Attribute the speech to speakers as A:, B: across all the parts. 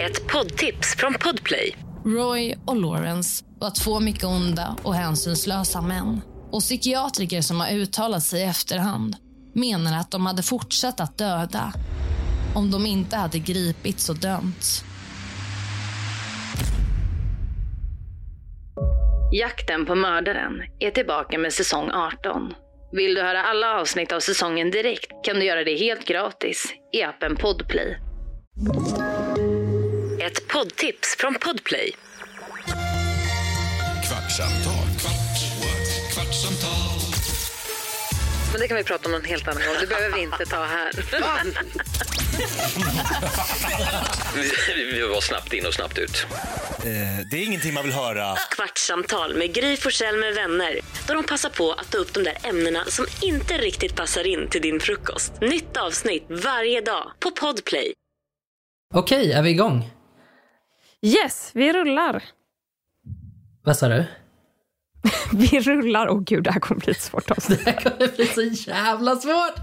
A: Ett poddtips från Podplay.
B: Roy och Lawrence var två mycket onda och hänsynslösa män. Och psykiatriker som har uttalat sig i efterhand menar att de hade fortsatt att döda om de inte hade gripits och dömts.
A: Jakten på mördaren är tillbaka med säsong 18. Vill du höra alla avsnitt av säsongen direkt kan du göra det helt gratis i appen Podplay. Ett poddtips från Podplay.
C: Kvartsamtal, kvart, what? kvartsamtal,
A: Men det kan vi prata om en helt annan gång. Det behöver vi inte ta här.
D: Vi, vi var snabbt in och snabbt ut.
E: Eh, det är ingenting man vill höra.
A: Kvartsamtal med Gry Forssell med vänner. Då de passar på att ta upp de där ämnena som inte riktigt passar in till din frukost. Nytt avsnitt varje dag på Podplay.
F: Okej, är vi igång?
G: Yes, vi rullar.
F: Vad sa du?
G: Vi rullar. Åh gud, det här kommer bli ett svårt avsnitt.
F: Det här kommer bli så jävla svårt!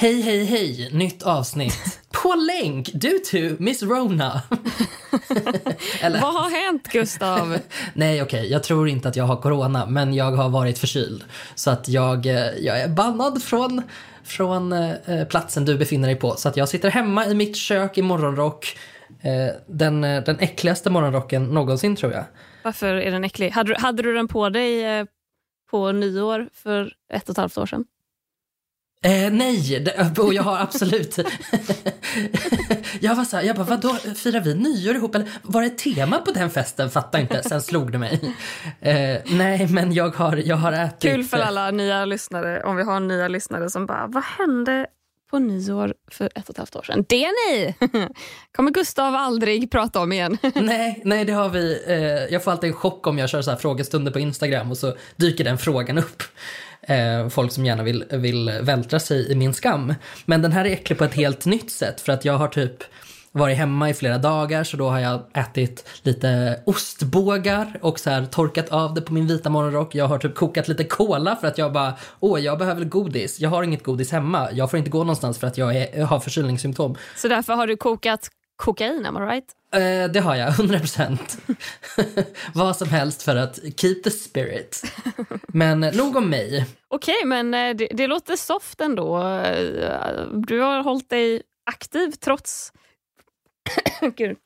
F: Hej, hej, hej! Nytt avsnitt. På länk, du to Miss Rona. Eller,
G: Vad har hänt, Gustav?
F: nej, okej, jag tror inte att jag har corona, men jag har varit förkyld. Så att jag, eh, jag är bannad från, från eh, platsen du befinner dig på. Så att jag sitter hemma i mitt kök i morgonrock. Eh, den, eh, den äckligaste morgonrocken någonsin, tror jag.
G: Varför är den äcklig? Hade, hade du den på dig eh, på nyår för ett och ett halvt år sedan?
F: Eh, nej, och jag har absolut... jag var så här, jag bara, vadå, firar vi nyår ihop? Eller var det ett tema på den festen? Fattar inte, sen slog det mig. Eh, nej, men jag har, jag har ätit...
G: Kul för alla nya lyssnare, om vi har nya lyssnare som bara, vad hände på nyår för ett och ett halvt år sedan? Det ni! kommer Gustav aldrig prata om igen.
F: Nej, nej, det har vi. Eh, jag får alltid en chock om jag kör så här frågestunder på Instagram och så dyker den frågan upp. Eh, folk som gärna vill, vill vältra sig i min skam. Men den här är äcklig på ett helt nytt sätt för att jag har typ varit hemma i flera dagar så då har jag ätit lite ostbågar och så här torkat av det på min vita morgonrock. Jag har typ kokat lite cola för att jag bara, åh jag behöver godis. Jag har inget godis hemma. Jag får inte gå någonstans för att jag, är, jag har förkylningssymptom.
G: Så därför har du kokat kokain, am I right?
F: Eh, det har jag, 100 procent. Vad som helst för att keep the spirit. Men nog om mig.
G: Okej, men eh, det, det låter soft ändå. Eh, Du har hållit dig aktiv trots... Gud,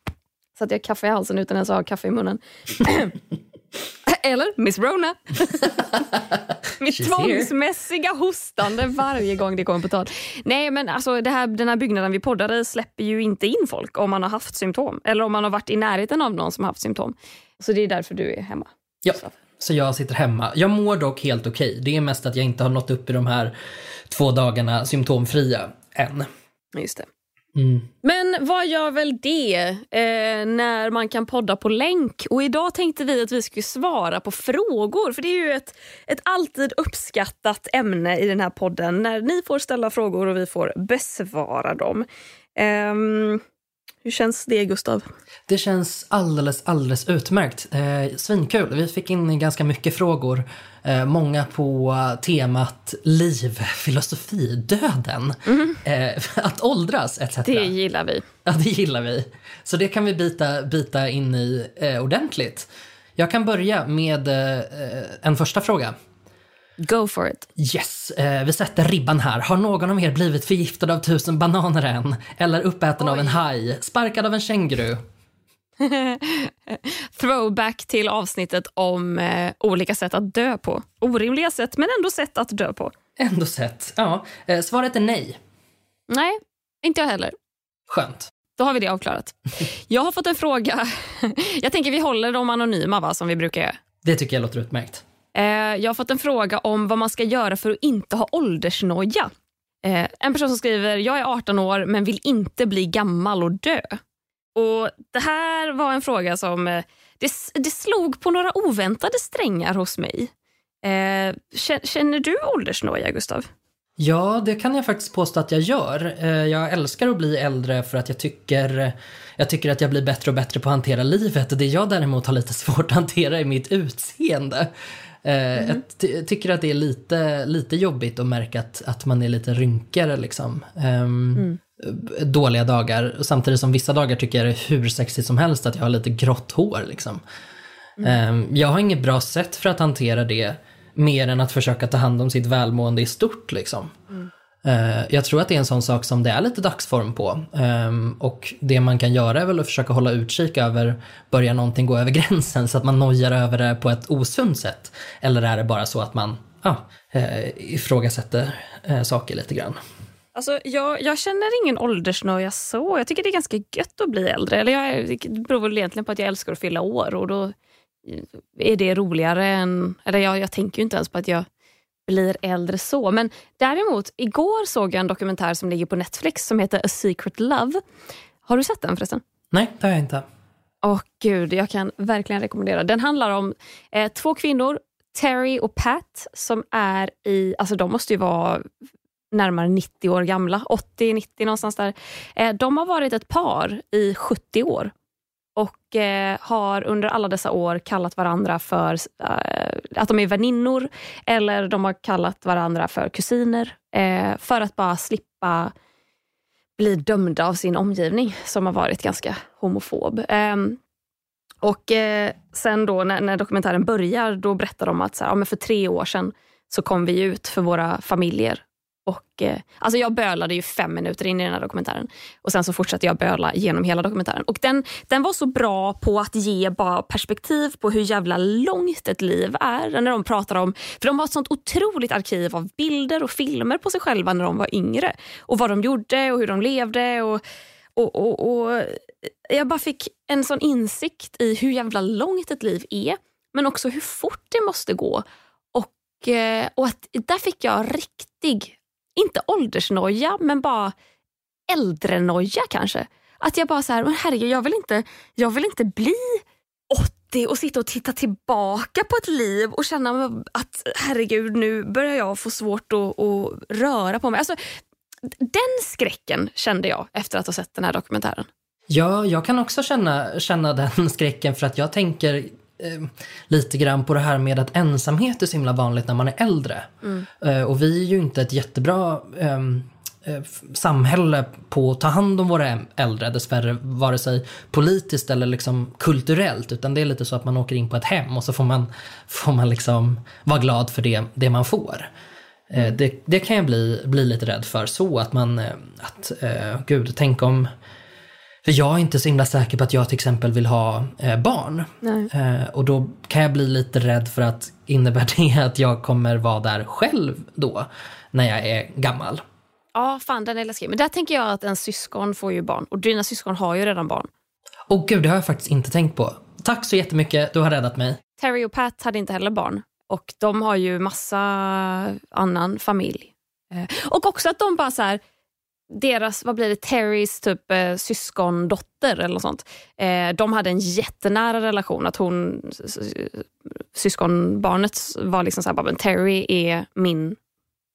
G: så att jag kaffe i halsen utan ens att ha kaffe i munnen. Eller Miss Rona. Mitt tvångsmässiga hostande varje gång det kommer på tal. Nej, men alltså det här, den här byggnaden vi poddar i släpper ju inte in folk om man har haft symptom. Eller om man har varit i närheten av någon som har haft symptom. Så det är därför du är hemma.
F: Ja, så jag sitter hemma. Jag mår dock helt okej. Det är mest att jag inte har nått upp i de här två dagarna symptomfria än.
G: Just det.
F: Mm.
G: Men vad gör väl det eh, när man kan podda på länk? Och idag tänkte vi att vi skulle svara på frågor. För det är ju ett, ett alltid uppskattat ämne i den här podden. När ni får ställa frågor och vi får besvara dem. Ehm, hur känns det Gustav?
F: Det känns alldeles, alldeles utmärkt. Eh, svinkul. Vi fick in ganska mycket frågor. Eh, många på temat liv, filosofi, döden, eh, att åldras etc.
G: Det gillar vi.
F: Ja, det gillar vi. Så det kan vi bita, bita in i eh, ordentligt. Jag kan börja med eh, en första fråga.
G: Go for it.
F: Yes, eh, vi sätter ribban här. Har någon av er blivit förgiftad av tusen bananer än? Eller uppäten av en haj? Sparkad av en känguru?
G: Throwback till avsnittet om eh, olika sätt att dö på. Orimliga sätt, men ändå sätt att dö på.
F: Ändå sett. Ja, eh, svaret är nej.
G: Nej, inte jag heller.
F: Skönt.
G: Då har vi det avklarat. Jag har fått en fråga. Jag tänker vi håller dem anonyma va, som vi brukar göra.
F: Det tycker jag låter utmärkt.
G: Eh, Jag har fått en fråga om vad man ska göra för att inte ha åldersnoja. Eh, En person som skriver jag är 18 år men vill inte bli gammal och dö. Och Det här var en fråga som eh, det, det slog på några oväntade strängar hos mig. Eh, Känner du åldersnoja, Gustav?
F: Ja, det kan jag faktiskt påstå att jag gör. Eh, jag älskar att bli äldre för att jag tycker, jag tycker att jag blir bättre och bättre på att hantera livet. Det jag däremot har lite svårt att hantera är mitt utseende. Eh, Jag ty- tycker att det är lite, lite jobbigt att märka att, att man är lite rynkigare liksom. Ehm, Dåliga dagar, samtidigt som vissa dagar tycker jag det är hur sexigt som helst att jag har lite grått hår liksom. Ehm, Jag har inget bra sätt för att hantera det mer än att försöka ta hand om sitt välmående i stort. Liksom. Eh, jag tror att det är en sån sak som det är lite dagsform på. Ehm, och det man kan göra är väl att försöka hålla utkik över, börjar någonting gå över gränsen så att man nojar över det på ett osunt sätt? Eller är det bara så att man ja, eh, ifrågasätter eh, saker lite grann?
G: Alltså, jag, jag känner ingen åldersnöja så. Jag tycker det är ganska gött att bli äldre. Eller jag, det beror väl egentligen på att jag älskar att fylla år och då är det roligare än... Eller jag, jag tänker ju inte ens på att jag blir äldre så. Men däremot, igår såg jag en dokumentär som ligger på Netflix som heter A Secret Love. Har du sett den förresten?
F: Nej, det har jag inte.
G: Åh gud, jag kan verkligen rekommendera. Den handlar om eh, två kvinnor, Terry och Pat, som är i, alltså de måste ju vara närmare 90 år gamla, 80-90 någonstans där. Eh, de har varit ett par i 70 år och eh, har under alla dessa år kallat varandra för eh, att de är väninnor eller de har kallat varandra för kusiner eh, för att bara slippa bli dömda av sin omgivning som har varit ganska homofob. Ehm, och eh, sen då när, när dokumentären börjar, då berättar de att så här, ja, men för tre år sedan så kom vi ut för våra familjer. Och, eh, alltså jag bölade ju fem minuter in i den här dokumentären och sen så fortsatte jag böla genom hela dokumentären. Och den, den var så bra på att ge bara perspektiv på hur jävla långt ett liv är. När de pratar om, för de har ett sånt otroligt arkiv av bilder och filmer på sig själva när de var yngre. Och vad de gjorde och hur de levde. och och, och, och eh, Jag bara fick en sån insikt i hur jävla långt ett liv är men också hur fort det måste gå. Och, eh, och att där fick jag riktig, inte åldersnoja, men bara äldrenoja kanske. Att jag bara så här, men herregud, jag vill, inte, jag vill inte bli 80 och sitta och titta tillbaka på ett liv och känna att herregud, nu börjar jag få svårt att, att röra på mig. Alltså, den skräcken kände jag efter att ha sett den här dokumentären.
F: Ja, jag kan också känna, känna den skräcken för att jag tänker eh, lite grann på det här med att ensamhet är så himla vanligt när man är äldre. Eh, och vi är ju inte ett jättebra eh, f- samhälle på att ta hand om våra äldre dessvärre, vare sig politiskt eller liksom kulturellt. Utan det är lite så att man åker in på ett hem och så får man, får man liksom vara glad för det, det man får. Eh, Det, det kan jag bli, bli lite rädd för så att man, eh, att eh, gud, tänk om för jag är inte så himla säker på att jag till exempel vill ha eh, barn. Eh, och då kan jag bli lite rädd för att innebär det att jag kommer vara där själv då, när jag är gammal.
G: Ja, fan den är läskig. Men där tänker jag att en syskon får ju barn och dina syskon har ju redan barn.
F: Och gud, det har jag faktiskt inte tänkt på. Tack så jättemycket, du har räddat mig.
G: Terry och Pat hade inte heller barn och de har ju massa annan familj. Eh, Och också att de bara så här, deras, vad blir det, Terrys typ eh, syskondotter eller något sånt. Eh, de hade en jättenära relation. Att hon, syskonbarnet var liksom såhär, Terry är min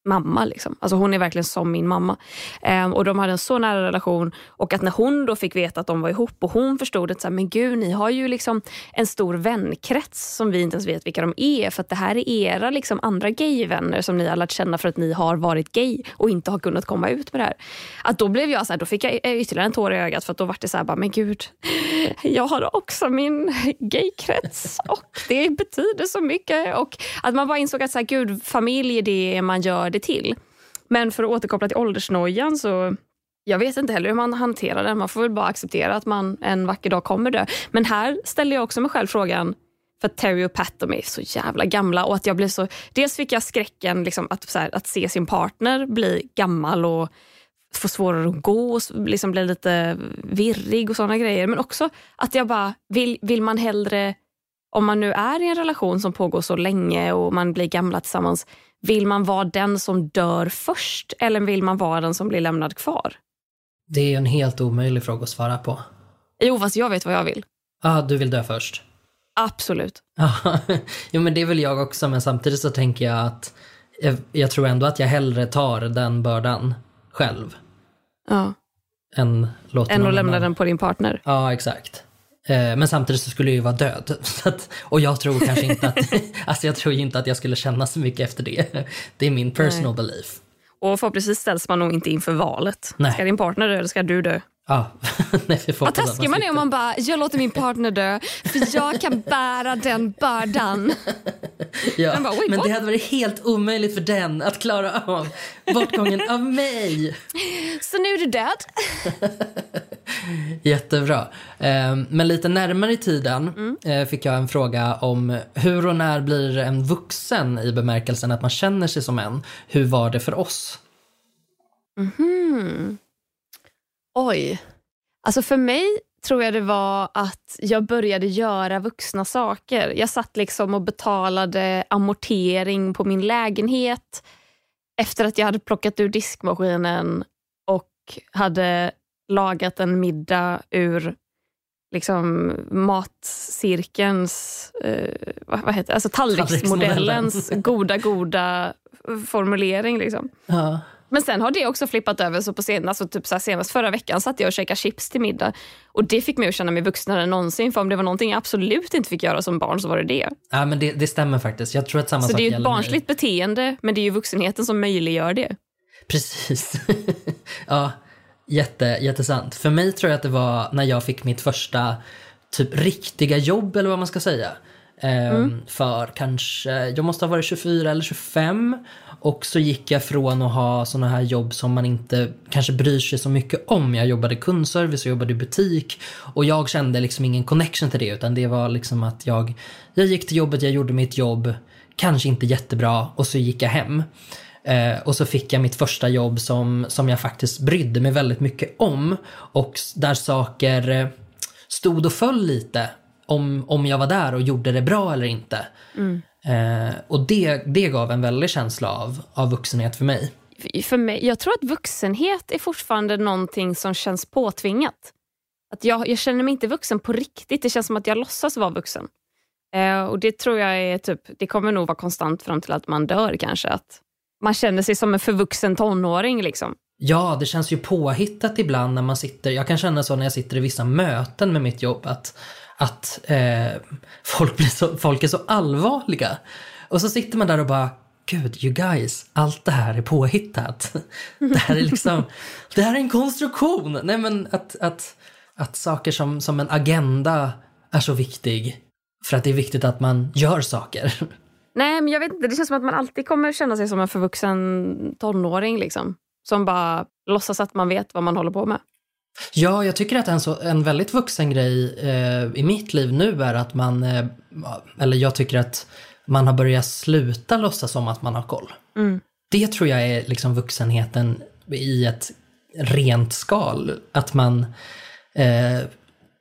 G: mamma. Liksom. Alltså hon är verkligen som min mamma. Ehm, och de hade en så nära relation och att när hon då fick veta att de var ihop och hon förstod att så här, men gud, ni har ju liksom en stor vänkrets som vi inte ens vet vilka de är för att det här är era liksom, andra gayvänner som ni har lärt känna för att ni har varit gay och inte har kunnat komma ut med det här. Att då blev jag så här, då fick jag ytterligare en tår i ögat för att då var det så här, bara, men gud, jag har också min gaykrets och det betyder så mycket. Och att man bara insåg att så här, gud, familj är det man gör det till. Men för att återkoppla till åldersnojan så jag vet inte heller hur man hanterar den. Man får väl bara acceptera att man en vacker dag kommer dö. Men här ställer jag också mig själv frågan, för att Terry och Pat de är så jävla gamla och att jag blev så... Dels fick jag skräcken liksom, att, så här, att se sin partner bli gammal och få svårare att gå och liksom bli lite virrig och sådana grejer. Men också att jag bara, vill, vill man hellre, om man nu är i en relation som pågår så länge och man blir gamla tillsammans, vill man vara den som dör först eller vill man vara den som blir lämnad kvar?
F: Det är en helt omöjlig fråga att svara på.
G: Jo, fast jag vet vad jag vill.
F: Ja, du vill dö först.
G: Absolut.
F: Ja, jo, men det vill jag också, men samtidigt så tänker jag att jag, jag tror ändå att jag hellre tar den bördan själv
G: Ja.
F: än
G: Än att lämna den på din partner.
F: Ja, exakt. Eh, Men samtidigt så skulle jag ju vara död. Att, och jag tror kanske inte att, alltså jag tror inte att jag skulle känna så mycket efter det. Det är min personal belief.
G: Och förhoppningsvis ställs man nog inte inför valet.
F: Nej.
G: Ska din partner dö eller ska du dö?
F: Ja, nej,
G: Vad taskig man är om man bara, jag låter min partner dö för jag kan bära den bördan.
F: Ja,
G: bara, "Wait,
F: men
G: what?"
F: det hade varit helt omöjligt för den att klara av bortgången av mig.
G: Så nu är du död.
F: Jättebra. Eh, Men lite närmare i tiden
G: Mm.
F: eh, fick jag en fråga om hur och när blir en vuxen i bemärkelsen att man känner sig som en. Hur var det för oss?
G: Oj. Alltså för mig tror jag det var att jag började göra vuxna saker. Jag satt liksom och betalade amortering på min lägenhet efter att jag hade plockat ur diskmaskinen och hade lagat en middag ur liksom matcirkelns, eh, vad, vad heter det? Alltså tallriksmodellens goda, goda formulering. Liksom.
F: Ja.
G: Men sen har det också flippat över. Så på sen, alltså typ så senast förra veckan satt jag och käkade chips till middag. Och det fick mig att känna mig vuxnare än någonsin. För om det var någonting jag absolut inte fick göra som barn så var det det.
F: Ja, men det, det stämmer faktiskt. Jag tror att samma
G: Så
F: sak
G: det är ju ett
F: gäller mig.
G: barnsligt beteende, men det är ju vuxenheten som möjliggör det.
F: Precis. ja, jätte, jättesant. För mig tror jag att det var när jag fick mitt första typ riktiga jobb eller vad man ska säga. Ehm, För kanske, jag måste ha varit 24 eller 25 och så gick jag från att ha såna här jobb som man inte kanske bryr sig så mycket om. Jag jobbade kundservice och jobbade i butik och jag kände liksom ingen connection till det utan det var liksom att jag, jag gick till jobbet, jag gjorde mitt jobb, kanske inte jättebra och så gick jag hem. Eh, och så fick jag mitt första jobb som, som jag faktiskt brydde mig väldigt mycket om. Och där saker eh, stod och föll lite om, om jag var där och gjorde det bra eller inte. Eh, och det, det gav en väldig känsla av, av vuxenhet för mig.
G: För mig, jag tror att vuxenhet är fortfarande någonting som känns påtvingat. Att jag, jag känner mig inte vuxen på riktigt. Det känns som att jag låtsas vara vuxen. Eh, och Det tror jag är typ, det kommer nog vara konstant fram till att man dör kanske. Att man känner sig som en förvuxen tonåring. Liksom.
F: Ja, det känns ju påhittat ibland när man sitter, jag kan känna så när jag sitter i vissa möten med mitt jobb att, att eh, folk, blir så, folk är så allvarliga. Och så sitter man där och bara, gud you guys, allt det här är påhittat. Det här är liksom, det här är en konstruktion. Nej men att, att, att saker som, som en agenda är så viktig. För att det är viktigt att man gör saker.
G: Nej, men jag vet inte. Det känns som att man alltid kommer känna sig som en förvuxen tonåring. Liksom. Som bara låtsas att man vet vad man håller på med.
F: Ja, jag tycker att en, så, en väldigt vuxen grej eh, i mitt liv nu är att man, eh, eller jag tycker att man har börjat sluta låtsas som att man har koll. Det tror jag är liksom vuxenheten i ett rent skal. Att man eh,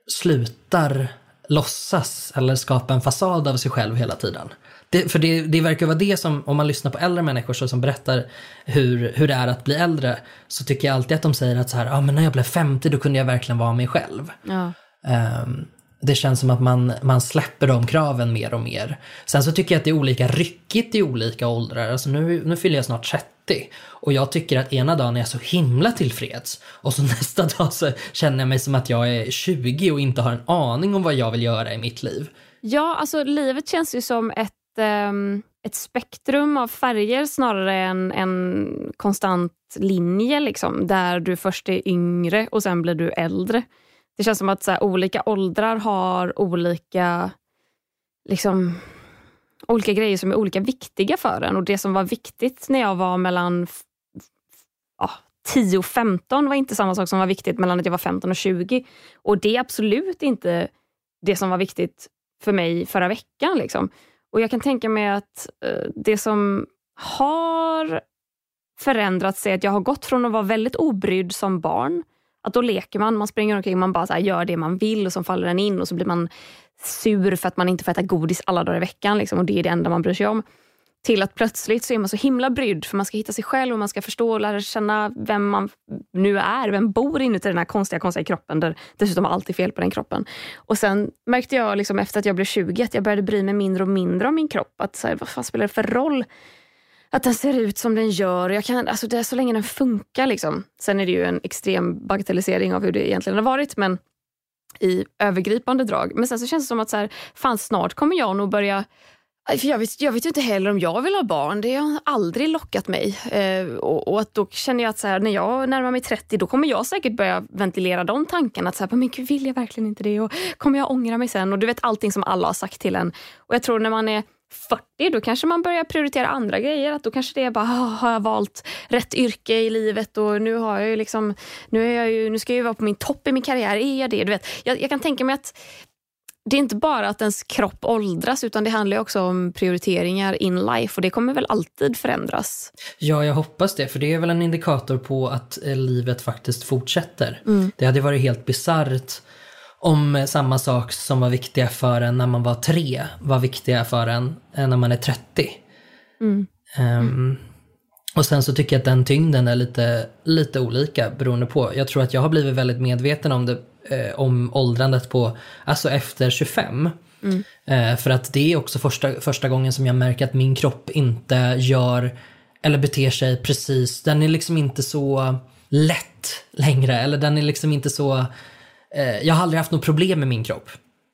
F: slutar låtsas eller skapa en fasad av sig själv hela tiden. Det, för det, det verkar vara det som, om man lyssnar på äldre människor så som berättar hur, hur det är att bli äldre, så tycker jag alltid att de säger att så här, ah, men när jag blev 50 då kunde jag verkligen vara mig själv.
G: Ja.
F: Ehm, det känns som att man, man släpper de kraven mer och mer. Sen så tycker jag att det är olika ryckigt i olika åldrar. Alltså nu, nu fyller jag snart 30 och jag tycker att ena dagen är jag så himla tillfreds och så nästa dag så känner jag mig som att jag är 20 och inte har en aning om vad jag vill göra i mitt liv.
G: Ja, alltså livet känns ju som ett, Ehm, ett spektrum av färger snarare än en konstant linje. Liksom, där du först är yngre och sen blir du äldre. Det känns som att så här, olika åldrar har olika, liksom, olika grejer som är olika viktiga för en. Och Det som var viktigt när jag var mellan ja, 10 och 15 var inte samma sak som var viktigt mellan att jag var 15 och 20. Och det är absolut inte det som var viktigt för mig förra veckan. Liksom. Och jag kan tänka mig att eh, det som har förändrats är att jag har gått från att vara väldigt obrydd som barn, att då leker man, man springer omkring, man bara så här gör det man vill och så faller den in och så blir man sur för att man inte får äta godis alla dagar i veckan liksom, och det är det enda man bryr sig om. Till att plötsligt så är man så himla brydd för man ska hitta sig själv och man ska förstå och lära känna vem man nu är. Vem bor inuti den här konstiga, konstiga kroppen där dessutom allt är fel på den kroppen. Och sen märkte jag liksom efter att jag blev 20 att jag började bry mig mindre och mindre om min kropp. Att så här, vad fan spelar det för roll att den ser ut som den gör. Jag kan, alltså det är så länge den funkar. Liksom. Sen är det ju en extrem bagatellisering av hur det egentligen har varit. Men i övergripande drag. Men sen så känns det som att så här, fan, snart kommer jag nog börja för jag, vet, jag vet inte heller om jag vill ha barn. Det har aldrig lockat mig. Eh, och, och, att då känner jag att så här, när jag närmar mig 30 då kommer jag säkert börja ventilera de tankarna. Att så här, men gud, vill jag verkligen inte det? Och kommer jag ångra mig sen? Och du vet allting som alla har sagt till en. Och jag tror när man är 40 då kanske man börjar prioritera andra grejer. Att då kanske det är bara, ah, har jag valt rätt yrke i livet och nu har jag ju liksom, nu, är jag ju, nu ska jag ju vara på min topp i min karriär. Är jag det? Du vet, jag, jag kan tänka mig att det är inte bara att ens kropp åldras utan det handlar också om prioriteringar in life och det kommer väl alltid förändras.
F: Ja, jag hoppas det, för det är väl en indikator på att eh, livet faktiskt fortsätter. Mm. Det hade varit helt bisarrt om samma sak som var viktiga för en när man var tre var viktiga för en eh, när man är 30. Mm. Um, och sen så tycker jag att den tyngden är lite, lite olika beroende på. Jag tror att jag har blivit väldigt medveten om det eh, om åldrandet på, alltså efter 25. Mm. Eh, för att det är också första, första gången som jag märker att min kropp inte gör eller beter sig precis, den är liksom inte så lätt längre. Eller den är liksom inte så, eh, jag har aldrig haft något problem med min kropp.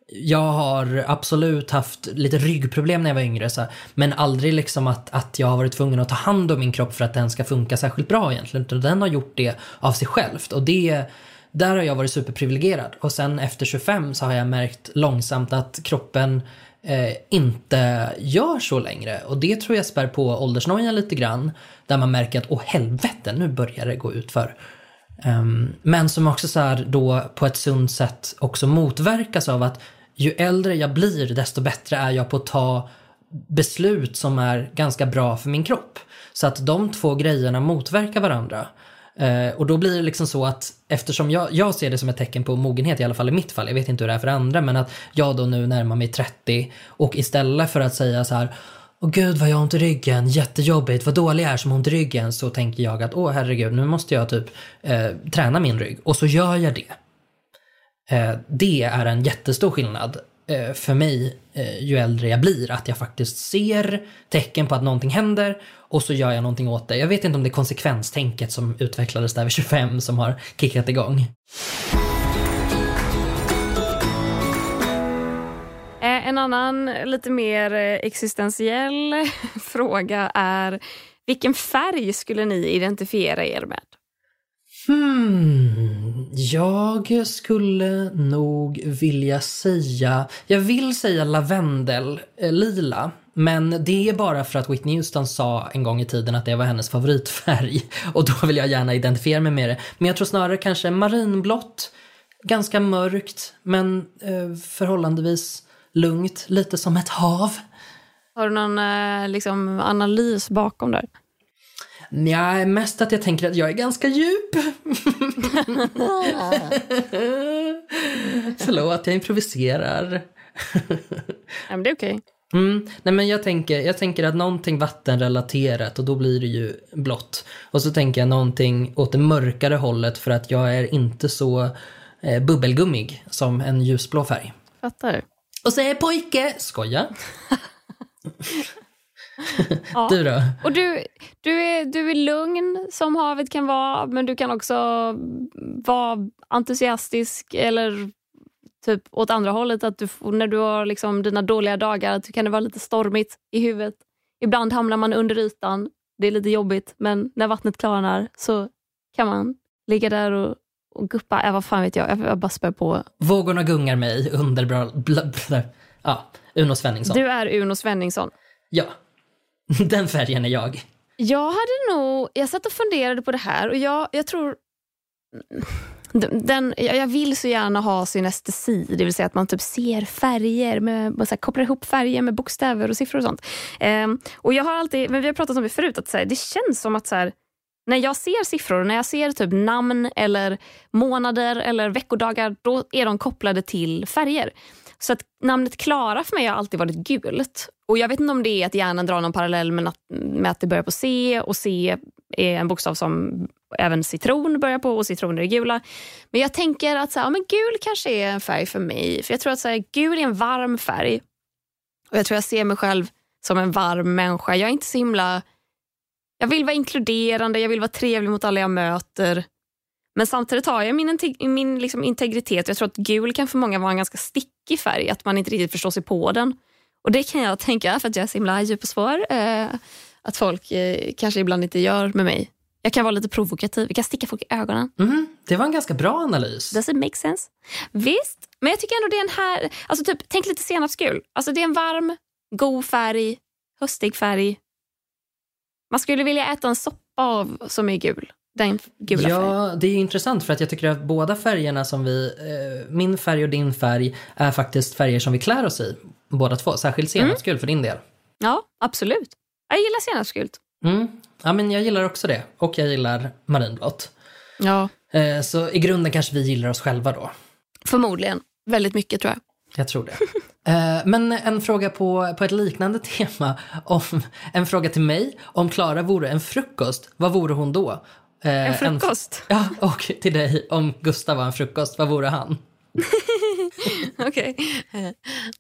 F: Jag har absolut haft lite ryggproblem när jag var yngre, så, men aldrig liksom att, att jag har varit tvungen att ta hand om min kropp för att den ska funka särskilt bra egentligen. Utan den har gjort det av sig självt. Och det där har jag varit superprivilegierad. Och sen efter 25 så har jag märkt långsamt att kroppen eh, inte gör så längre. Och det tror jag spär på åldersnojan lite grann. Där man märker att åh helvete, nu börjar det gå ut för. Um, ehm, men som också så här då på ett sunt sätt också motverkas av att ju äldre jag blir desto bättre är jag på att ta beslut som är ganska bra för min kropp. Så att de två grejerna motverkar varandra. Eh, och då blir det liksom så att eftersom jag, jag ser det som ett tecken på mogenhet, i alla fall i mitt fall, jag vet inte hur det är för andra, men att jag då nu närmar mig 30 och istället för att säga så här Åh gud vad jag har ont i ryggen, jättejobbigt, vad dålig jag är som har ont i ryggen. Så tänker jag att åh herregud, nu måste jag typ eh, träna min rygg. Och så gör jag det. Eh, det är en jättestor skillnad Eh, för mig eh, ju äldre jag blir. Att jag faktiskt ser tecken på att någonting händer och så gör jag någonting åt det. Jag vet inte om det är konsekvenstänket som utvecklades där vid 25 som har kickat igång.
G: Eh, en annan lite mer existentiell fråga är vilken färg skulle ni identifiera er med?
F: Hmm, jag skulle nog vilja säga, jag vill säga lavendel, eh, lila. Men det är bara för att Whitney Houston sa en gång i tiden att det var hennes favoritfärg. Och då vill jag gärna identifiera mig med det. Men jag tror snarare kanske marinblått, ganska mörkt, men eh, förhållandevis lugnt, lite som ett hav.
G: Har du någon eh, liksom, analys bakom där?
F: Nej, mest att jag tänker att jag är ganska djup. Förlåt, jag improviserar.
G: ja, men det är okej. Okay.
F: Mm, nej men jag tänker, jag tänker att någonting vattenrelaterat och då blir det ju blått. Och så tänker jag någonting åt det mörkare hållet för att jag är inte så eh, bubbelgummig som en ljusblå färg.
G: Fattar.
F: Och så är jag pojke! Skoja. ja. Du då?
G: Och du, du, är, du är lugn som havet kan vara men du kan också vara entusiastisk eller typ åt andra hållet. Att du, när du har liksom dina dåliga dagar att kan det vara lite stormigt i huvudet. Ibland hamnar man under ytan. Det är lite jobbigt men när vattnet klarnar så kan man ligga där och, och guppa. Äh, vad fan vet jag, jag, bara spär på.
F: Vågorna gungar mig under bra, bla, bla, ja, Uno Svenningsson.
G: Du är Uno Svenningsson.
F: Ja, den färgen är jag.
G: Jag hade nog, jag satt och funderade på det här och jag, jag tror den, jag vill så gärna ha synestesi, det vill säga att man typ ser färger, med, så här, kopplar ihop färger med bokstäver och siffror och sånt. Ehm, och jag har alltid, men vi har pratat om det förut, att så här, det känns som att så här, när jag ser siffror, när jag ser typ namn eller månader eller veckodagar, då är de kopplade till färger. Så att namnet Klara för mig har alltid varit gult. Och Jag vet inte om det är att hjärnan drar någon parallell med att, med att det börjar på C och C är en bokstav som även citron börjar på och citroner är gula. Men jag tänker att så här, men gul kanske är en färg för mig. För jag tror att så här, gul är en varm färg. Och Jag tror jag ser mig själv som en varm människa. Jag är inte så himla Jag vill vara inkluderande, jag vill vara trevlig mot alla jag möter. Men samtidigt har jag min, integ- min liksom integritet. Jag tror att gul kan för många vara en ganska stickig färg, att man inte riktigt förstår sig på den. Och det kan jag tänka, för att jag är så himla djup och svår, eh, att folk eh, kanske ibland inte gör med mig. Jag kan vara lite provokativ, jag kan sticka folk i ögonen.
F: Mhm, det var en ganska bra analys.
G: Does it make sense? Visst, men jag tycker ändå det är en här... Alltså typ, tänk lite senapsgul. Alltså det är en varm, god färg, höstig färg. Man skulle vilja äta en soppa av som är gul. Den gula färgen.
F: Ja, det är intressant för att jag tycker att båda färgerna som vi, eh, min färg och din färg, är faktiskt färger som vi klär oss i. Båda två, särskilt senapsgul för din del.
G: Ja, absolut. Jag gillar senapsgult.
F: Mm. Ja, men jag gillar också det. Och jag gillar marinblått.
G: Ja.
F: Eh, så i grunden kanske vi gillar oss själva då.
G: Förmodligen. Väldigt mycket tror jag.
F: Jag tror det. Eh, Men en fråga på, på ett liknande tema. Om, en fråga till mig. Om Klara vore en frukost, vad vore hon då? Eh,
G: En frukost?
F: ja, och till dig. Om Gustav var en frukost, vad vore han?
G: Okej.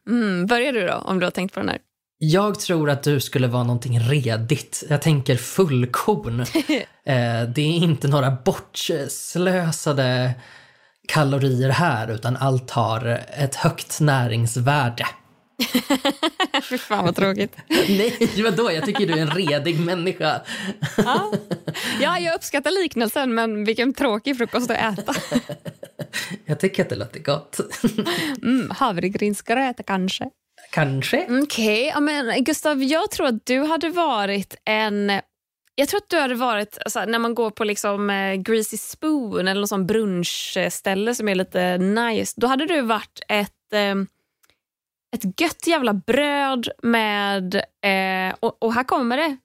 G: Mm, börjar du då, om du har tänkt på den här?
F: Jag tror att du skulle vara någonting redigt. Jag tänker fullkorn. eh, det är inte några bortslösade kalorier här, utan allt har ett högt näringsvärde.
G: Fy fan vad tråkigt.
F: Nej, vadå? Jag tycker du är en redig människa.
G: Ja, jag uppskattar liknelsen, men vilken tråkig frukost att äta.
F: Jag tycker att det låter gott.
G: Mm, havregrynsgröt kanske.
F: Kanske.
G: Okej, ja, men Gustav, jag tror att du hade varit en... Jag tror att du hade varit, alltså, när man går på liksom, eh, Greasy Spoon eller någon sån brunchställe som är lite nice, då hade du varit ett, eh, ett gött jävla bröd med, eh, och, och här kommer det,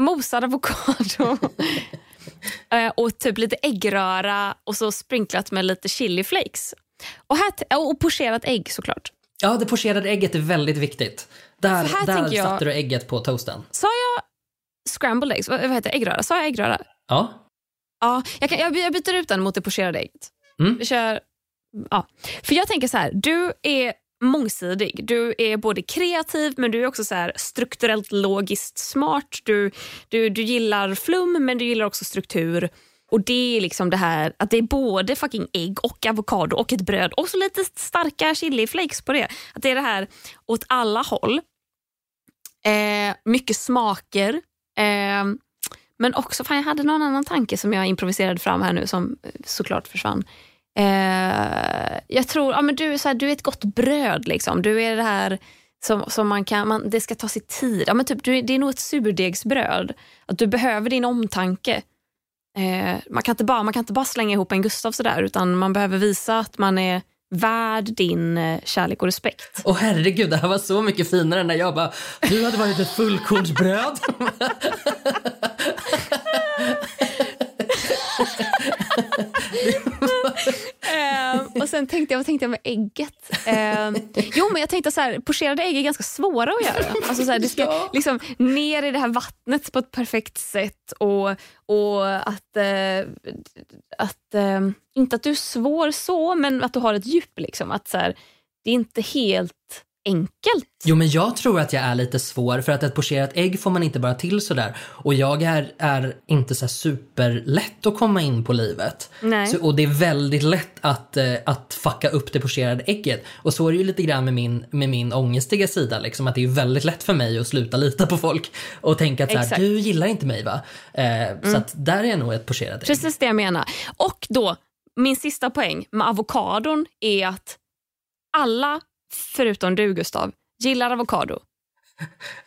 G: mosad avokado eh, och typ lite äggröra och så sprinklat med lite chiliflakes. Och, här, och pocherat ägg såklart.
F: Ja, det pocherade ägget är väldigt viktigt. Där,
G: För här
F: där
G: jag-
F: satte du ägget på toasten.
G: Sa jag scrambled eggs? Vad, vad heter det? Äggröra? Sa jag äggröra?
F: Ja.
G: Ja, jag, kan, jag, jag byter ut den mot det pocherade ägget.
F: Mm.
G: Vi kör... Ja. För jag tänker så här, du är mångsidig. Du är både kreativ men du är också så här strukturellt logiskt smart. Du, du, du gillar flum men du gillar också struktur. Och det är liksom det här att det är både fucking ägg och avokado och ett bröd och så lite starka chiliflakes på det. Att det är det här åt alla håll. Eh, mycket smaker. Eh, men också, fan jag hade någon annan tanke som jag improviserade fram här nu som eh, såklart försvann. Eh, jag tror, ja men du är, så här, du är ett gott bröd liksom. Du är det här som, som man kan, man, det ska ta sig tid. Ja, men typ, du, det är nog ett surdegsbröd. Att du behöver din omtanke. Eh, man, kan inte bara, man kan inte bara slänga ihop en Gustav sådär utan man behöver visa att man är värd din eh, kärlek och respekt.
F: Åh herregud, det här var så mycket finare när jag bara, du hade varit ett fullkornsbröd.
G: Eh, och sen tänkte jag, vad tänkte jag med ägget? Eh, jo, men jag tänkte så här, pocherade ägg är ganska svåra att göra. Alltså så här, det ska
F: Ja.
G: liksom ner i det här vattnet på ett perfekt sätt och, och att, eh, att eh, inte att du är svår så, men att du har ett djup. Liksom. Att så här, det är inte helt enkelt.
F: Jo, men jag tror att jag är lite svår för att ett pocherat ägg får man inte bara till sådär. Och jag är, är inte så superlätt att komma in på livet. Så, och det är väldigt lätt att, eh, att fucka upp det pocherade ägget. Och så är det ju lite grann med min, med min ångestiga sida. Liksom, att det är väldigt lätt för mig att sluta lita på folk och tänka att så här,
G: Exakt. Mm.
F: du gillar inte mig va? Eh, Så att där är jag nog ett pocherat ägg.
G: Precis det jag menar. Och då, min sista poäng med avokadon är att alla, förutom du Gustav, gillar avokado.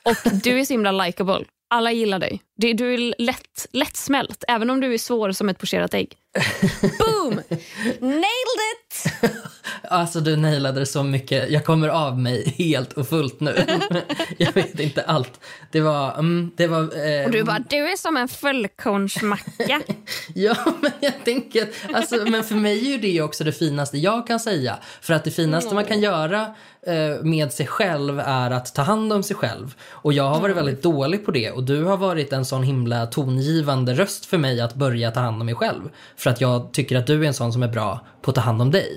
G: Och du är så himla likeable. Alla gillar dig. Du, du är lätt, lättsmält, även om du är svår som ett pocherat ägg. Boom! Nailed it!
F: Alltså du nailade det så mycket. Jag kommer av mig helt och fullt nu. jag vet inte allt. Det var... Mm, det var eh,
G: Och du bara, du är som en fullkornsmacka.
F: Ja, men jag tänker alltså, men för mig är det också det finaste jag kan säga. För att det finaste man kan göra eh, med sig själv är att ta hand om sig själv. Och jag har varit väldigt dålig på det och du har varit en sån himla tongivande röst för mig att börja ta hand om mig själv. För att jag tycker att du är en sån som är bra på att ta hand om dig.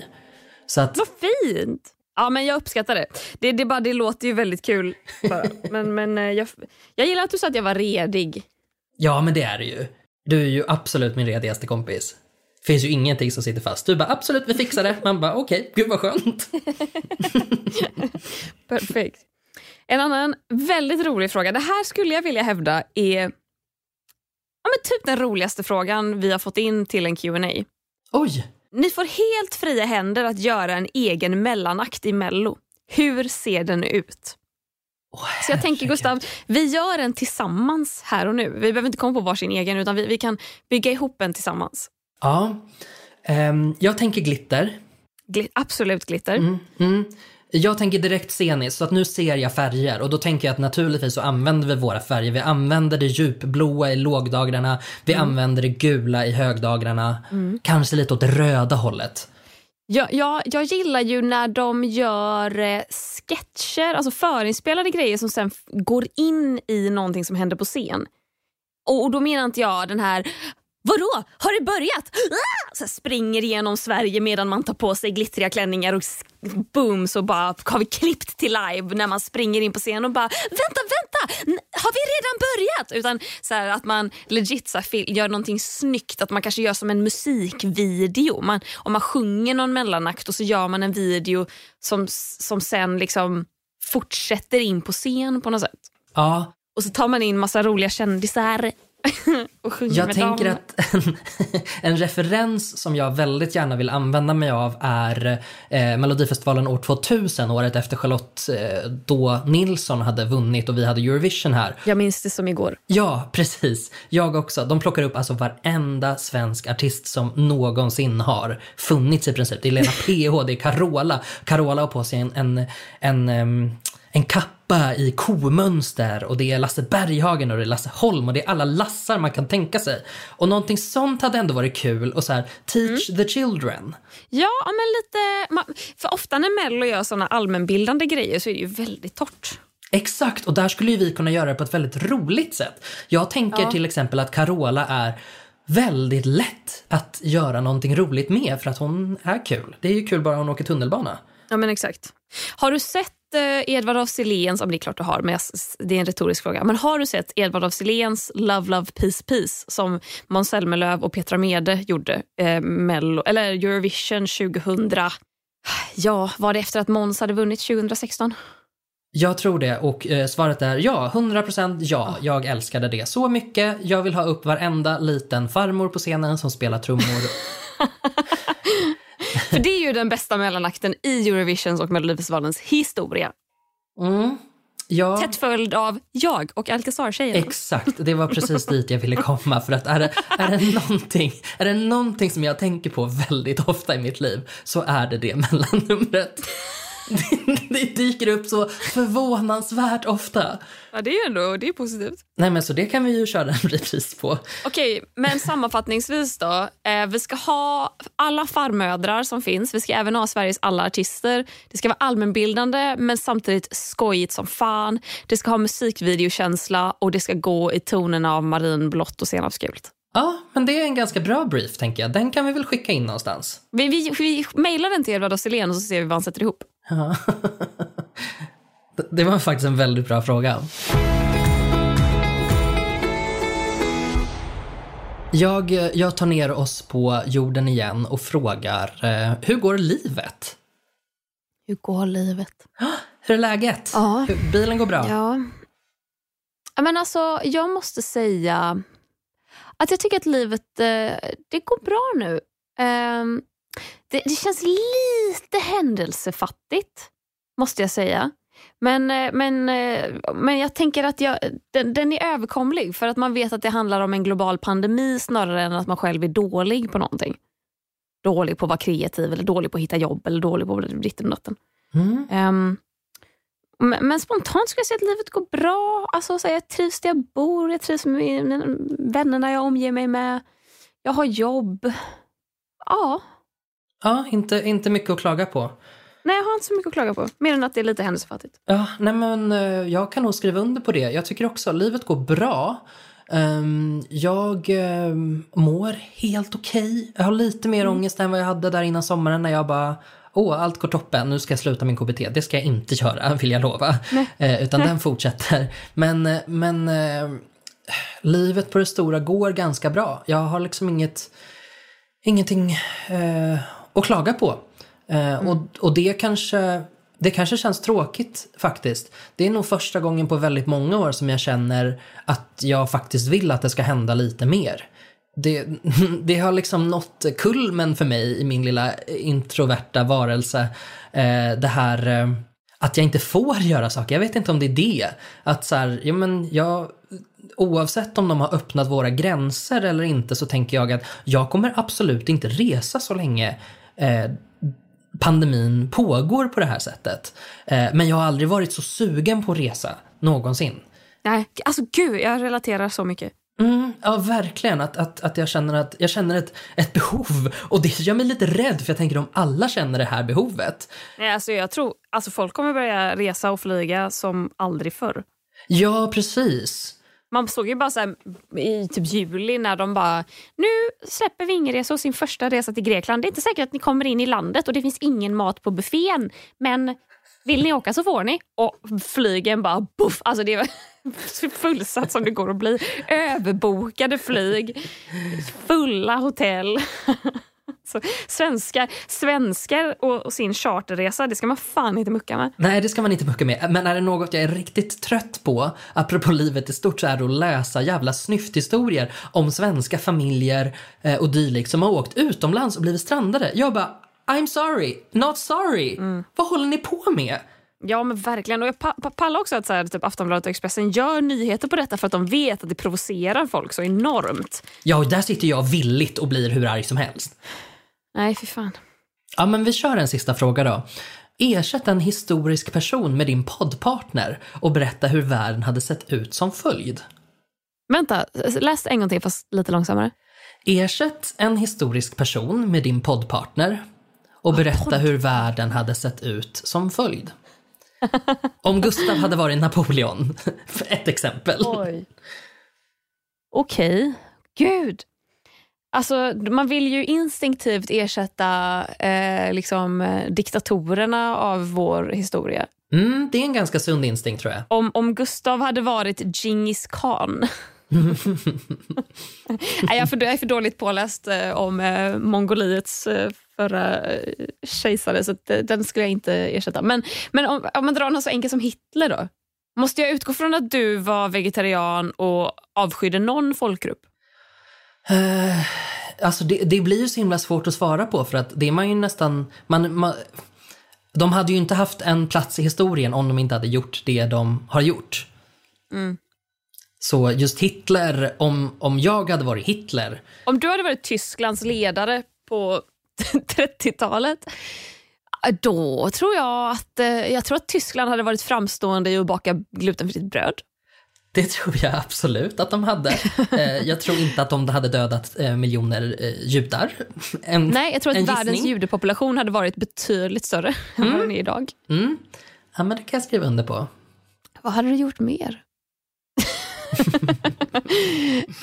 F: Så att,
G: Vad fint! Ja, men jag uppskattar det. Det, det, bara, det låter ju väldigt kul. Bara. Men, men eh, jag, jag gillar att du sa att jag var redig.
F: Ja, men det är det ju. Du är ju absolut min redigaste kompis. Finns ju ingenting som sitter fast. Du bara absolut, vi fixar det. Man bara okej, gud vad skönt.
G: Perfekt. En annan väldigt rolig fråga. Det här skulle jag vilja hävda är ja, men typ den roligaste frågan vi har fått in till en Q&A.
F: Oj!
G: Ni får helt fria händer att göra en egen mellanakt i Mello. Hur ser den ut? Så jag tänker Gustav, vi gör en tillsammans här och nu. Vi behöver inte komma på varsin egen utan vi, vi kan bygga ihop en tillsammans.
F: Ja. Ehm, jag tänker glitter.
G: Gli- absolut glitter.
F: Mm. Jag tänker direkt sceniskt, så att nu ser jag färger och då tänker jag att naturligtvis så använder vi våra färger. Vi använder det djupblåa i lågdagrarna, vi använder det gula i högdagrarna. Kanske lite åt det röda hållet.
G: Jag, jag, jag gillar ju när de gör eh, sketcher, alltså förinspelade grejer som sen går in i någonting som händer på scen. Och, och då menar inte jag den här Vadå? Har det börjat? Ah! Så springer igenom Sverige medan man tar på sig glittriga klänningar och boom så bara har vi klippt till live när man springer in på scen och bara vänta, vänta, har vi redan börjat? Utan så här, att man legit så här, gör någonting snyggt, att man kanske gör som en musikvideo. Man, om man sjunger någon mellanakt och så gör man en video som, som sen liksom fortsätter in på scen på något sätt.
F: Ja,
G: Och så tar man in massa roliga kändisar och sjunger
F: Jag
G: med
F: tänker
G: dem.
F: att en, en referens som jag väldigt gärna vill använda mig av är eh, Melodifestivalen år 2000, året efter Charlotte eh, då Nilsson hade vunnit och vi hade Eurovision här.
G: Jag minns det som igår.
F: Ja, precis. Jag också. De plockar upp alltså varenda svensk artist som någonsin har funnits i princip. Det är Lena PH, det är Carola. Carola har på sig en, en, en, em, en kappa i komönster och det är Lasse Berghagen och det är Lasse Holm och det är alla lassar man kan tänka sig. Och någonting sånt hade ändå varit kul och så här, teach the children.
G: Ja, men lite... För ofta när Mello gör såna allmänbildande grejer så är det ju väldigt torrt.
F: Exakt, och där skulle vi kunna göra det på ett väldigt roligt sätt. Jag tänker
G: Ja.
F: till exempel att Carola är väldigt lätt att göra någonting roligt med för att hon är kul. Det är ju kul bara hon åker tunnelbana.
G: Ja, men exakt. Har du sett eh, Edvard af Siléns, men det är klart du har, men jag, det är en retorisk fråga. Men har du sett Edvard af Siléns Love Love Peace Peace som Måns Zelmerlöw och Petra Mede gjorde eh, Mello, eller Eurovision 2000? Ja, var det efter att Måns hade vunnit 2016?
F: Jag tror det och eh, svaret är ja, 100% ja. Jag älskade det så mycket. Jag vill ha upp varenda liten farmor på scenen som spelar trummor.
G: För det är ju den bästa mellanakten i Eurovisions och Melodifestivalens historia.
F: Mm. Ja.
G: Tätt följd av jag och Alcazar-tjejen.
F: Exakt, det var precis dit jag ville komma. För att är det, är, det någonting, är det någonting som jag tänker på väldigt ofta i mitt liv så är det det mellannumret. Det, dyker upp så förvånansvärt ofta.
G: Ja, det är ändå det är positivt.
F: Nej men så det kan vi ju köra en repris på.
G: Okej, men sammanfattningsvis då. Eh, vi ska ha alla farmödrar som finns. Vi ska även ha Sveriges alla artister. Det ska vara allmänbildande men samtidigt skojigt som fan. Det ska ha musikvideokänsla och det ska gå i tonerna av marinblått och senapsgult.
F: Ja, men det är en ganska bra brief tänker jag. Den kan vi väl skicka in någonstans.
G: Vi, vi, vi mejlar den till Edvard af Sillén och så ser vi vad han sätter ihop.
F: Det- var faktiskt en väldigt bra fråga. Jag, jag tar ner oss på jorden igen och frågar, eh, hur går livet?
G: Hur går livet?
F: Hur är läget?
G: Ja.
F: Bilen går bra?
G: Ja. Men alltså, jag måste säga att jag tycker att livet eh, det går bra nu. Det, det känns lite händelsefattigt, måste jag säga. Men, eh, men, eh, men jag tänker att jag, den, den är överkomlig för att man vet att det handlar om en global pandemi snarare än att man själv är dålig på någonting. Dålig på att vara kreativ, eller dålig på att hitta jobb eller dålig på ditten och datten.
F: Mm.
G: Ehm, men, men spontant skulle jag säga att livet går bra. Alltså, så här, jag trivs där jag bor, jag trivs med vännerna jag omger mig med. Jag har jobb. Ja,
F: Ja, inte, inte mycket att klaga på.
G: nej jag har inte så mycket att klaga på. Mer än att det är lite händelsefattigt.
F: Ja, nej men eh, jag kan nog skriva under på det. Jag tycker också att livet går bra. Ehm, jag ehm, mår helt okej. Jag har lite mer ångest än vad jag hade där innan sommaren när jag bara Åh, allt går toppen, nu ska jag sluta min KBT. Det ska jag inte göra, vill jag lova. Eh, utan den fortsätter. Men, eh, men eh, livet på det stora går ganska bra. Jag har liksom inget, ingenting eh, att klaga på. Eh, och, och det kanske, det kanske känns tråkigt faktiskt. Det är nog första gången på väldigt många år som jag känner att jag faktiskt vill att det ska hända lite mer. Det, det har liksom nått kulmen för mig i min lilla introverta varelse. Eh, det här eh, att jag inte får göra saker. Jag vet inte om det är det. Att så här, ja men jag, oavsett om de har öppnat våra gränser eller inte så tänker jag att jag kommer absolut inte resa så länge eh, pandemin pågår på det här sättet. Eh, men jag har aldrig varit så sugen på att resa någonsin.
G: Nej, alltså gud, jag relaterar så mycket.
F: Mm, ja, verkligen. Att, att, att jag känner, att jag känner ett, ett behov. Och det gör mig lite rädd för jag tänker om alla känner det här behovet.
G: Nej, alltså jag tror alltså folk kommer börja resa och flyga som aldrig förr.
F: Ja, precis.
G: Man såg ju bara så här, i typ juli när de bara nu släpper Vingeresor sin första resa till Grekland. Det är inte säkert att ni kommer in i landet och det finns ingen mat på buffén. Men vill ni åka så får ni. Och flygen bara buff. Alltså det var fullsatt som det går att bli. Överbokade flyg, fulla hotell. Så svenskar, svenskar och, och sin charterresa, det ska man fan inte mucka med.
F: Nej, det ska man inte mucka med. Men är det något jag är riktigt trött på, apropå livet i stort, så är det att läsa jävla snyfthistorier om svenska familjer eh, och dylikt som har åkt utomlands och blivit strandade. Jag bara, I'm sorry, not sorry. Vad håller ni på med?
G: Ja men verkligen. Och jag pa- pa- pallar också att så här, typ Aftonbladet och Expressen gör nyheter på detta för att de vet att det provocerar folk så enormt.
F: Ja, och där sitter jag villigt och blir hur arg som helst.
G: Nej, fy fan.
F: Ja, men vi kör en sista fråga då. Ersätt en historisk person med din poddpartner och berätta hur världen hade sett ut som följd.
G: Vänta, läs en gång till fast lite långsammare.
F: Ersätt en historisk person med din poddpartner och berätta hur världen hade sett ut som följd. Om Gustav hade varit Napoleon, för ett exempel.
G: Oj. Okej. Gud. Alltså, man vill ju instinktivt ersätta eh, liksom, diktatorerna av vår historia.
F: Mm, det är en ganska sund instinkt tror jag.
G: Om, om Gustav hade varit Genghis khan. Nej, jag, är för, jag är för dåligt påläst eh, om eh, Mongoliets eh, förra eh, kejsare så att, eh, den skulle jag inte ersätta. Men, men om, om man drar något så enkelt som Hitler då? Måste jag utgå från att du var vegetarian och avskydde någon folkgrupp?
F: Eh, alltså det, det blir ju så himla svårt att svara på för att det är man ju nästan... Man, man, de hade ju inte haft en plats i historien om de inte hade gjort det de har gjort. Så just Hitler, om, om jag hade varit Hitler,
G: Om du hade varit Tysklands ledare på 30-talet då tror jag att, eh, jag tror att Tyskland hade varit framstående i att baka glutenfritt bröd.
F: Det tror jag absolut att de hade. Eh, jag tror inte att de hade dödat eh, miljoner eh, judar. En,
G: Nej, jag tror att världens
F: gissning.
G: judepopulation hade varit betydligt större än vad den är idag.
F: Mm. Ja, men det kan jag skriva under på.
G: Vad hade du gjort mer?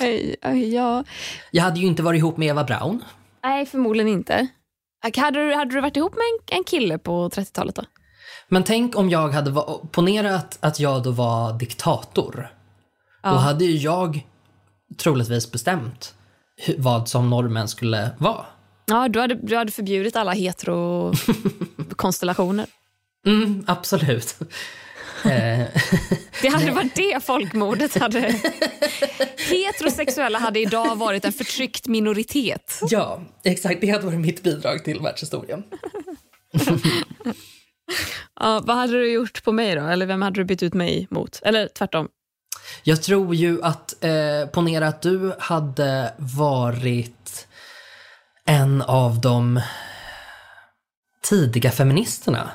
G: Oj, ja.
F: Jag hade ju inte varit ihop med Eva Braun.
G: Nej, förmodligen inte. Hade du, hade du varit ihop med en, en kille på 30-talet då?
F: Men tänk om jag hade ponera att, att jag då var diktator. Då hade ju jag troligtvis bestämt vad som normen skulle vara.
G: Ja, du hade, du hade förbjudit alla hetero-konstellationer.
F: Mm, absolut. Eh,
G: Det hade varit det folkmordet hade... Heterosexuella hade idag varit en förtryckt minoritet.
F: ja, exakt. Det hade varit mitt bidrag till världshistorien.
G: Ja, vad hade du gjort på mig då? Eller vem hade du bytt ut mig mot? Eller tvärtom.
F: Jag tror ju att, eh, ponera att du hade varit en av de tidiga feministerna.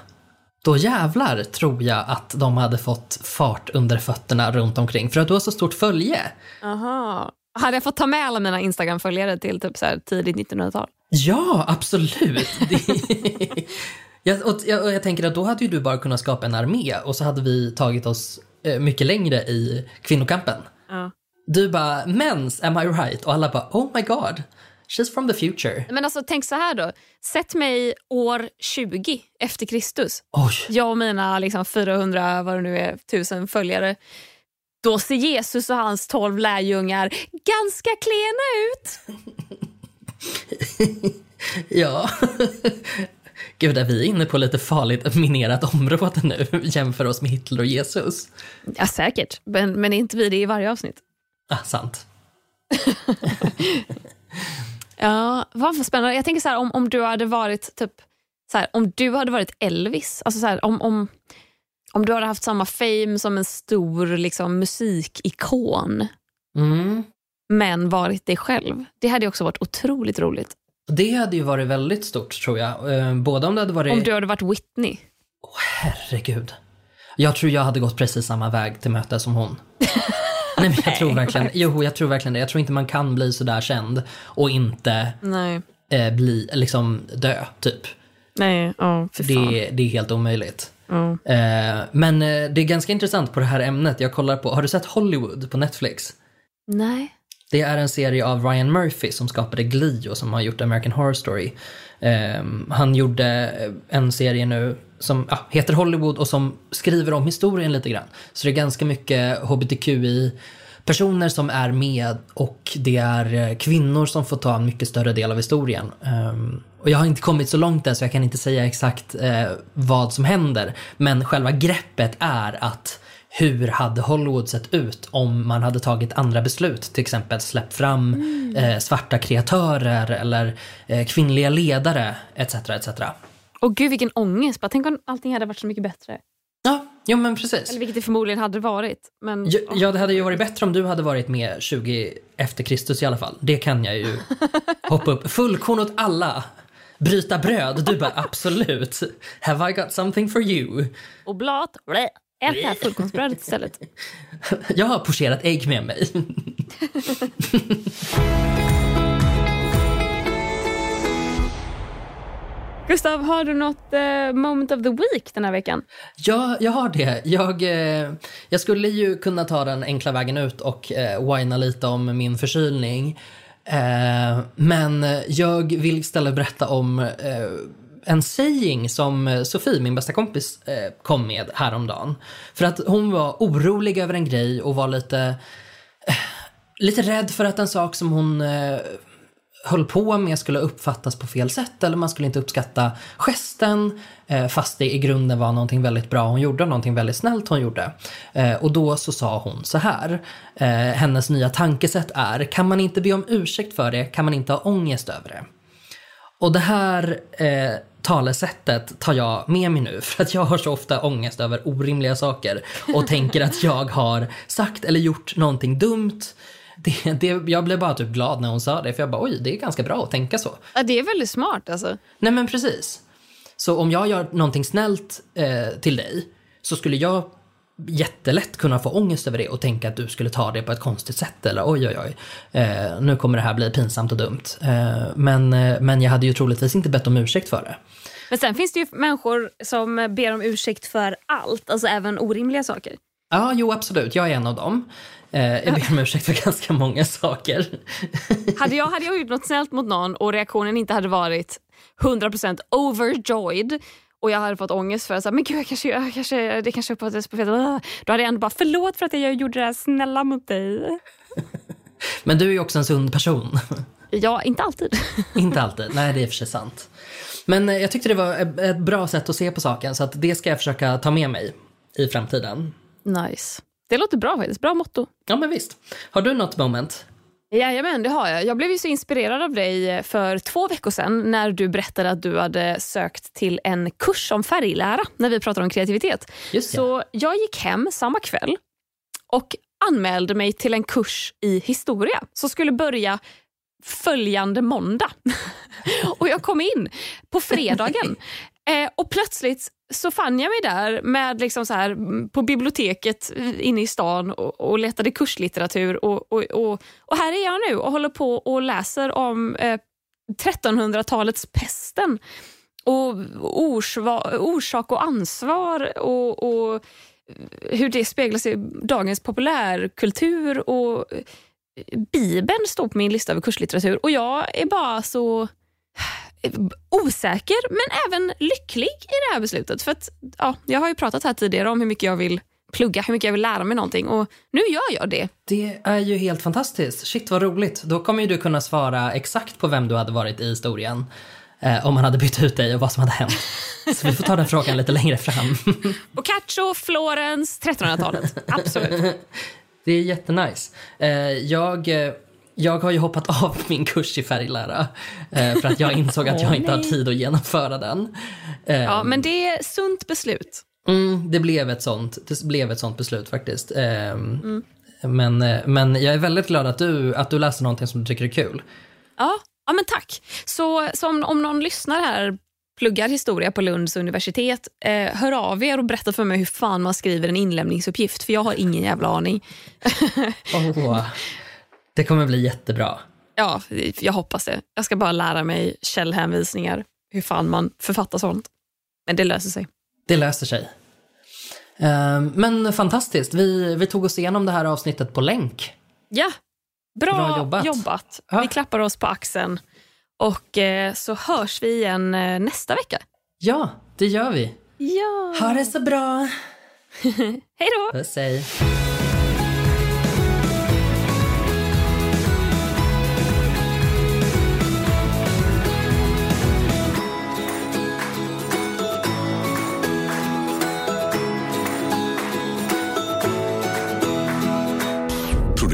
F: Då jävlar tror jag att de hade fått fart under fötterna runt omkring för att du har så stort följe.
G: Aha. Hade jag fått ta med alla mina Instagram-följare till typ så tidigt 1900-tal?
F: Ja, absolut. Jag, och jag, och jag tänker att då hade ju du bara kunnat skapa en armé och så hade vi tagit oss mycket längre i kvinnokampen.
G: Ja.
F: Du bara, mens, am I right? Och alla bara, oh my god, she's from the future.
G: Men alltså tänk så här då. Sätt mig år 20 efter Kristus.
F: Oj,
G: Jag och mina liksom 400, vad det nu är, tusen följare. då ser Jesus och hans tolv lärjungar ganska klena ut.
F: Ja. Gud, är vi inne på lite farligt minerat område nu? Jämför oss med Hitler och Jesus.
G: Ja, säkert. Men, men är inte vi det i varje avsnitt?
F: Ah, sant.
G: Ja, vad spännande. Jag tänker så här, om, om du hade varit typ så här, om du hade varit Elvis, alltså så här, om, om, om du hade haft samma fame som en stor liksom, musikikon,
F: Mm.
G: men varit dig själv. Det hade också varit otroligt roligt.
F: Det hade ju varit väldigt stort, tror jag. Eh, Både om det hade varit...
G: Om du hade varit Whitney.
F: Herregud. Jag tror jag hade gått precis samma väg till möte som hon. Nej, men jag tror verkligen, jo, jag tror verkligen det. Jag tror inte man kan bli så där känd och inte eh, bli, liksom dö, typ.
G: Nej, ja, fan.
F: Det, det är helt omöjligt. Eh, men eh, det är ganska intressant på det här ämnet. Jag kollar på, har du sett Hollywood på Netflix?
G: Nej.
F: Det är en serie av Ryan Murphy som skapade Glee och som har gjort American Horror Story. Ehm, han gjorde en serie nu som ja, heter Hollywood och som skriver om historien lite grann. Så det är ganska mycket hbtqi personer som är med och det är eh, kvinnor som får ta en mycket större del av historien. Ehm, och jag har inte kommit så långt än så jag kan inte säga exakt eh, vad som händer. Men själva greppet är att hur hade Hollywood sett ut om man hade tagit andra beslut? Till exempel släppt fram eh, svarta kreatörer eller eh, kvinnliga ledare etc. etc.
G: Och gud vilken ångest. Bara, tänk om allting hade varit så mycket bättre.
F: Ja, jo men precis.
G: Eller vilket det förmodligen hade varit. Men,
F: Ja, ja, det hade ju varit bättre om du hade varit med 20 efter Kristus i alla fall. Det kan jag ju hoppa upp. Fullkorn åt alla. Bryta bröd. Du bara absolut. Have I got something for you?
G: Oblat. Ät det här fullkornsbrödet istället.
F: Jag har pocherat ägg med mig.
G: Gustav, har du något eh, moment of the week den här veckan?
F: Ja, jag har det. Jag, eh, jag skulle ju kunna ta den enkla vägen ut och eh, whina lite om min förkylning. Eh, men jag vill istället berätta om eh, en saying som eh, Sofie, min bästa kompis, eh, kom med häromdagen. För att hon var orolig över en grej och var lite, eh, lite rädd för att en sak som hon höll på med skulle uppfattas på fel sätt eller man skulle inte uppskatta gesten fast det i grunden var någonting väldigt bra hon gjorde, någonting väldigt snällt hon gjorde. Och då så sa hon så här, hennes nya tankesätt är, kan man inte be om ursäkt för det kan man inte ha ångest över det. Och det här eh, talesättet tar jag med mig nu för att jag har så ofta ångest över orimliga saker och tänker att jag har sagt eller gjort någonting dumt. Det, det, jag blev bara typ glad när hon sa det för jag bara oj, det är ganska bra att tänka så.
G: Ja, det är väldigt smart alltså.
F: Nej men precis. Så om jag gör någonting snällt eh, till dig så skulle jag jättelätt kunna få ångest över det och tänka att du skulle ta det på ett konstigt sätt eller oj oj oj, eh, nu kommer det här bli pinsamt och dumt. Eh, men, eh, men jag hade ju troligtvis inte bett om ursäkt för det.
G: Men sen finns det ju människor som ber om ursäkt för allt, alltså även orimliga saker.
F: Ja, jo absolut, jag är en av dem. Eh, jag ber om ursäkt för ganska många saker.
G: Hade jag, hade jag gjort något snällt mot någon och reaktionen inte hade varit 100% overjoyed och jag hade fått ångest för att men gud, jag kanske, jag kanske, det kanske uppfattades på fel Då hade jag ändå bara förlåt för att jag gjorde det här snälla mot dig.
F: Men du är ju också en sund person.
G: Ja, inte alltid.
F: Inte alltid, nej det är för sig sant. Men eh, jag tyckte det var ett ett bra sätt att se på saken så att det ska jag försöka ta med mig i framtiden.
G: Nice. Det låter bra faktiskt. Bra motto.
F: Ja men visst. Har du något moment?
G: Jajamän, det har jag. Jag blev ju så inspirerad av dig för två veckor sedan när du berättade att du hade sökt till en kurs om färglära när vi pratade om kreativitet.
F: Just det.
G: Så jag gick hem samma kväll och anmälde mig till en kurs i historia som skulle börja följande måndag. och jag kom in på fredagen. Eh, och plötsligt så fann jag mig där med liksom så här, mm, på biblioteket eh, inne i stan och, och letade kurslitteratur. Och, och, och, och här är jag nu och håller på och läser om eh, 1300-talets pesten och orsak och ansvar och, och eh, hur det speglas i dagens populärkultur. och eh, Bibeln står på min lista över kurslitteratur och jag är bara så osäker men även lycklig i det här beslutet. För att, ja, jag har ju pratat här tidigare om hur mycket jag vill plugga, hur mycket jag vill lära mig någonting. Och nu gör jag det.
F: Det är ju helt fantastiskt. Shit vad roligt. Då kommer ju du kunna svara exakt på vem du hade varit i historien. Eh, om man hade bytt ut dig och vad som hade hänt. Så vi får ta den frågan lite längre fram.
G: Boccaccio, Florens, 1300-talet. Absolut.
F: Det är jättenice. Eh, jag, eh, jag har ju hoppat av min kurs i färglära eh, för att jag insåg att jag inte har tid att genomföra den.
G: Ja, men det är sunt beslut.
F: Mm, det, blev ett sånt, det blev ett sånt beslut faktiskt. Ehm, men, eh, men jag är väldigt glad att du, att du läser någonting som du tycker är kul.
G: Ja, ja men tack. Så, så om, om någon lyssnar här pluggar historia på Lunds universitet, eh, hör av er och berätta för mig hur fan man skriver en inlämningsuppgift, för jag har ingen jävla aning.
F: Åh, det kommer bli jättebra.
G: Ja, jag hoppas det. Jag ska bara lära mig källhänvisningar, hur fan man författar sånt. Men det löser sig.
F: Det löser sig. Ehm, men fantastiskt, vi, vi tog oss igenom det här avsnittet på länk.
G: Ja, bra,
F: Bra jobbat.
G: jobbat.
F: Ja.
G: Vi klappar oss på axeln och eh, så hörs vi igen eh, nästa vecka.
F: Ja, det gör vi.
G: Ja.
F: Ha det så bra.
G: Hej då!
F: Puss hej.